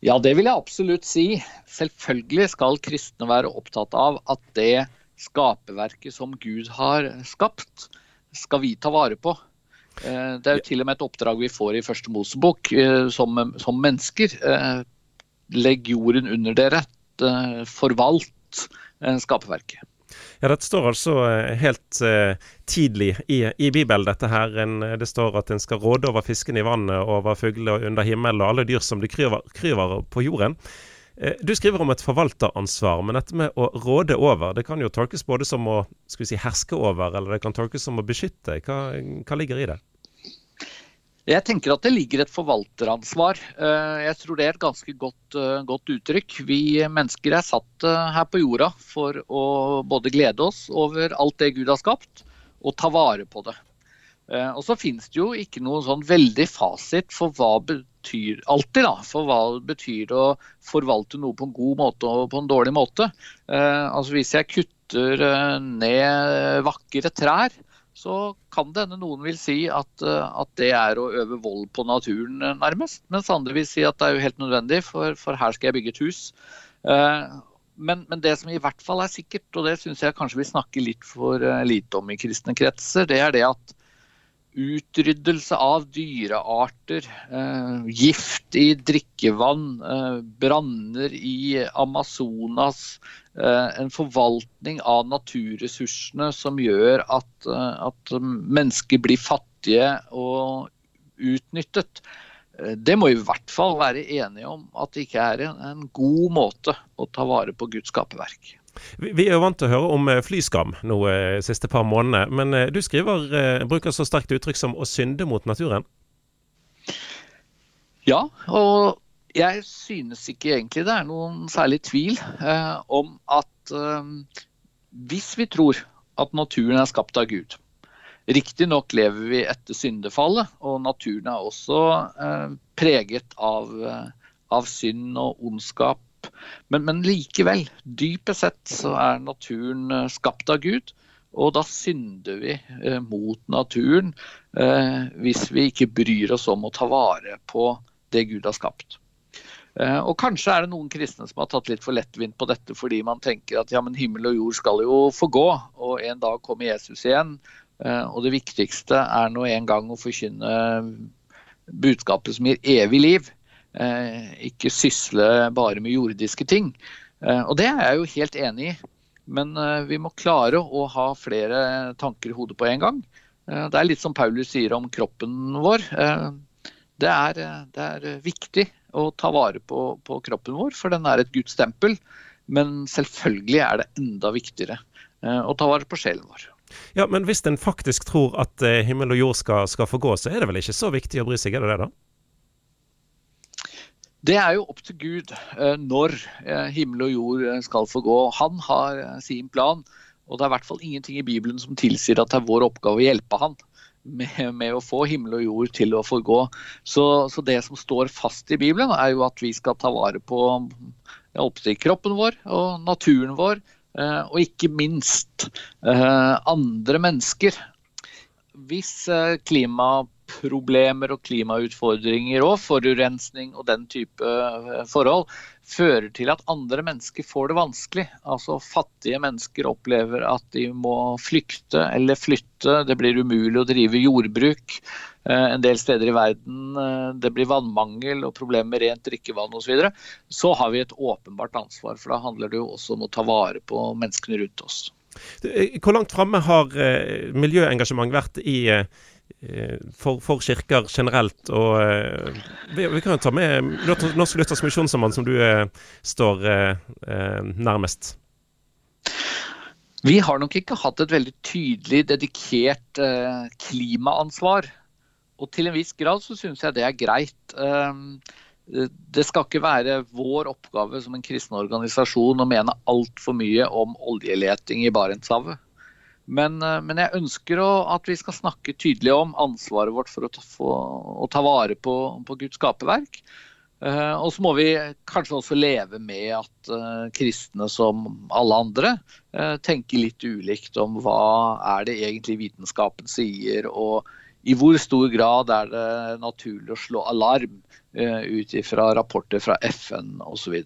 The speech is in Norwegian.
Ja, det vil jeg absolutt si. Selvfølgelig skal kristne være opptatt av at det skaperverket som Gud har skapt, skal vi ta vare på. Eh, det er jo til og med et oppdrag vi får i første Mosebok eh, som, som mennesker. Eh, legg jorden under dere. Forvalt skaperverket. Ja, Dette står altså helt uh, tidlig i, i, Bibelen. dette her. En, det står at en skal råde over fiskene i vannet, over fuglene under himmelen og alle dyr som det kryver, på jorden. Du skriver om et forvalteransvar, men dette med å råde over, det kan jo tolkes både som å si, herske over, eller det kan tolkes som å beskytte. Hva, hva ligger i det? Jeg tenker at det ligger et forvalteransvar. Eh, jeg tror det er et ganske godt, eh, godt, uttrykk. Vi mennesker er satt eh, her på jorda for å både glede oss over alt det Gud har skapt, og ta vare på det. Og så finnes det jo ikke noen sånn veldig fasit for hva betyr alltid da, for hva betyr å forvalte noe på en god måte og på en dårlig måte. Altså Hvis jeg kutter ned vakre trær, så kan det hende noen vil si at, eh, at, det er å øve vold på naturen, eh, nærmest. Mens andre vil si at det er jo helt nødvendig, for, for her skal jeg bygge et hus. Eh, men, men, det som i hvert fall er sikkert, og det syns jeg kanskje vi snakker litt for lite om i kristne kretser, det er det at utryddelse av dyrearter, eh, gift i drikkevann, eh, branner i Amazonas, eh, en forvaltning av naturressursene som gjør at, at, mennesker blir fattige og utnyttet. Det må vi i hvert fall være enige om at det ikke er en, en god måte å ta vare på Guds skaperverk. Vi er jo vant til å høre om eh, flyskam nå de eh, siste par månedene. Men eh, du skriver, bruker så sterkt uttrykk som 'å synde mot naturen'. Ja, og jeg synes ikke egentlig det er noen særlig tvil eh, om at eh, hvis vi tror at naturen er skapt av Gud Riktignok lever vi etter syndefallet, og naturen er også eh, preget av, av synd og ondskap men, men, likevel, dypest sett så er naturen eh, skapt av Gud. Og da synder vi eh, mot naturen eh, hvis vi ikke bryr oss om å ta vare på det Gud har skapt. Og Kanskje er det noen kristne som har tatt litt for lettvint på dette fordi man tenker at ja, men himmel og jord skal jo forgå, og en dag kommer Jesus igjen. Og det viktigste er nå en gang å forkynne budskapet som gir evig liv. Eh, ikke sysle bare med jordiske ting. Eh, og det er jeg jo helt enig i. Men eh, vi må klare å ha flere tanker i hodet på en gang. Det er litt som Paulus sier om kroppen vår. Det er, det er viktig å ta vare på, på, kroppen vår, for den er et Guds tempel. Men selvfølgelig er det enda viktigere å ta vare på sjelen vår. Ja, Men hvis en faktisk tror at himmel og jord skal, skal få gå, så er det vel ikke så viktig å bry seg, er det det da? Det er jo opp til Gud eh, når eh, himmel og jord eh, skal få gå. Han har sin plan, og det er i hvert fall ingenting i Bibelen som tilsier at det er vår oppgave å hjelpe han med, med å få himmel og jord til å få gå. Så, så, det som står fast i Bibelen, er jo at vi skal ta vare på kroppen vår og naturen vår, og ikke minst andre mennesker. Hvis klima problemer og klimautfordringer og forurensning og den type eh, forhold fører til at andre mennesker får det vanskelig. Altså Fattige mennesker opplever at de må flykte eller flytte. Det blir umulig å drive jordbruk eh, en del steder i verden. Eh, det blir vannmangel og problemer med rent drikkevann osv. Så, videre. så har vi et åpenbart ansvar, for da handler det jo også om å ta vare på menneskene rundt oss. Hvor langt framme har miljøengasjement vært i for, for, kirker generelt. Og eh, vi, vi kan jo ta med Norsk Luthersk Misjonssamband, som du eh, står nærmest. Vi har nok ikke hatt et veldig tydelig dedikert klimaansvar. Og til en viss grad så syns jeg det er greit. det skal ikke være vår oppgave som en kristen organisasjon å mene altfor mye om oljeleting i Barentshavet. Men, eh, men, jeg ønsker å, at vi skal snakke tydelig om ansvaret vårt for å ta, for, å ta vare på, på, Guds skaperverk. Uh, og så må vi kanskje også leve med at uh, kristne som alle andre uh, tenker litt ulikt om hva er det egentlig vitenskapen sier, og i hvor stor grad er det naturlig å slå alarm ut ifra rapporter fra FN osv.